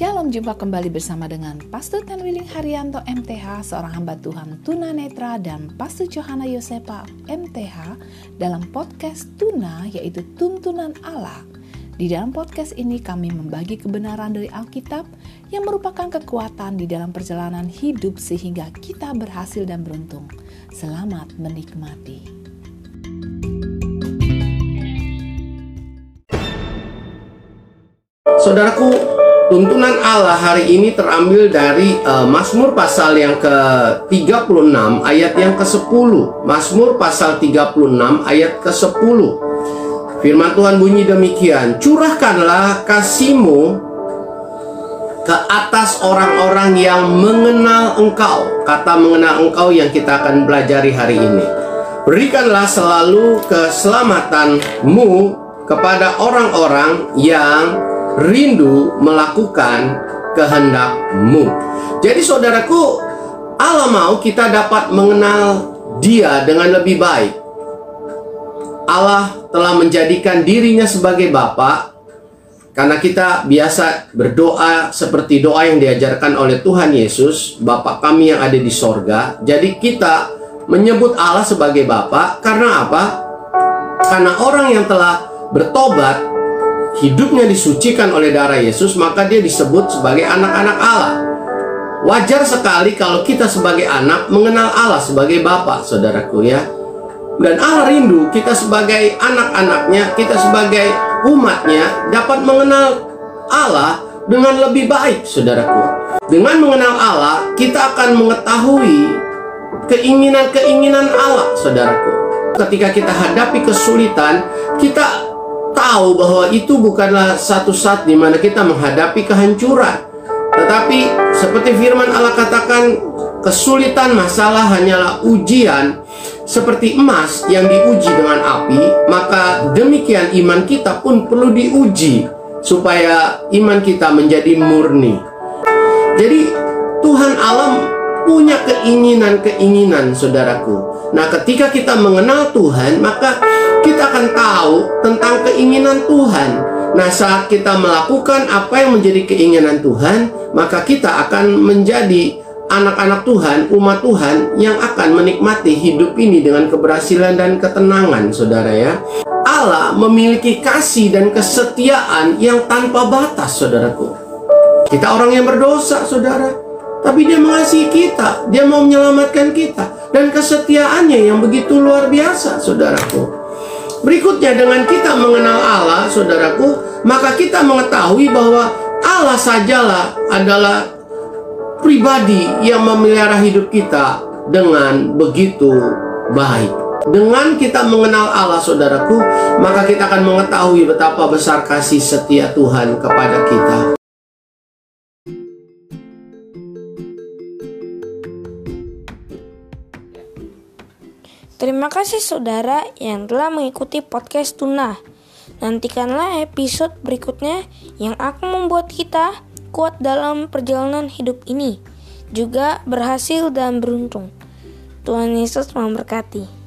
Shalom, jumpa kembali bersama dengan Pastor Tanwiling Haryanto MTH, seorang hamba Tuhan Tuna Netra dan Pastor Johanna Yosepa MTH dalam podcast Tuna yaitu Tuntunan Allah. Di dalam podcast ini kami membagi kebenaran dari Alkitab yang merupakan kekuatan di dalam perjalanan hidup sehingga kita berhasil dan beruntung. Selamat menikmati. Saudaraku, Tuntunan Allah hari ini terambil dari uh, Mazmur pasal yang ke-36 ayat yang ke-10. Mazmur pasal 36 ayat ke-10. Firman Tuhan bunyi demikian, "Curahkanlah kasihmu ke atas orang-orang yang mengenal Engkau." Kata mengenal Engkau yang kita akan pelajari hari ini. Berikanlah selalu keselamatanmu kepada orang-orang yang rindu melakukan kehendakmu. Jadi saudaraku, Allah mau kita dapat mengenal dia dengan lebih baik. Allah telah menjadikan dirinya sebagai Bapa karena kita biasa berdoa seperti doa yang diajarkan oleh Tuhan Yesus, Bapa kami yang ada di sorga. Jadi kita menyebut Allah sebagai Bapa karena apa? Karena orang yang telah bertobat hidupnya disucikan oleh darah Yesus, maka dia disebut sebagai anak-anak Allah. Wajar sekali kalau kita sebagai anak mengenal Allah sebagai Bapa, saudaraku ya. Dan Allah rindu kita sebagai anak-anaknya, kita sebagai umatnya dapat mengenal Allah dengan lebih baik, saudaraku. Dengan mengenal Allah, kita akan mengetahui keinginan-keinginan Allah, saudaraku. Ketika kita hadapi kesulitan, kita tahu bahwa itu bukanlah satu saat di mana kita menghadapi kehancuran. Tetapi seperti firman Allah katakan, kesulitan masalah hanyalah ujian seperti emas yang diuji dengan api, maka demikian iman kita pun perlu diuji supaya iman kita menjadi murni. Jadi Tuhan Allah punya keinginan-keinginan saudaraku. Nah, ketika kita mengenal Tuhan, maka kita akan tahu tentang keinginan Tuhan. Nah, saat kita melakukan apa yang menjadi keinginan Tuhan, maka kita akan menjadi anak-anak Tuhan, umat Tuhan yang akan menikmati hidup ini dengan keberhasilan dan ketenangan, saudara ya. Allah memiliki kasih dan kesetiaan yang tanpa batas, saudaraku. Kita orang yang berdosa, saudara. Tapi dia mengasihi kita, dia mau menyelamatkan kita. Dan kesetiaannya yang begitu luar biasa, saudaraku. Berikutnya dengan kita mengenal Allah, saudaraku, maka kita mengetahui bahwa Allah sajalah adalah pribadi yang memelihara hidup kita dengan begitu baik. Dengan kita mengenal Allah, saudaraku, maka kita akan mengetahui betapa besar kasih setia Tuhan kepada kita. Terima kasih saudara yang telah mengikuti podcast Tuna. Nantikanlah episode berikutnya yang akan membuat kita kuat dalam perjalanan hidup ini, juga berhasil dan beruntung. Tuhan Yesus memberkati.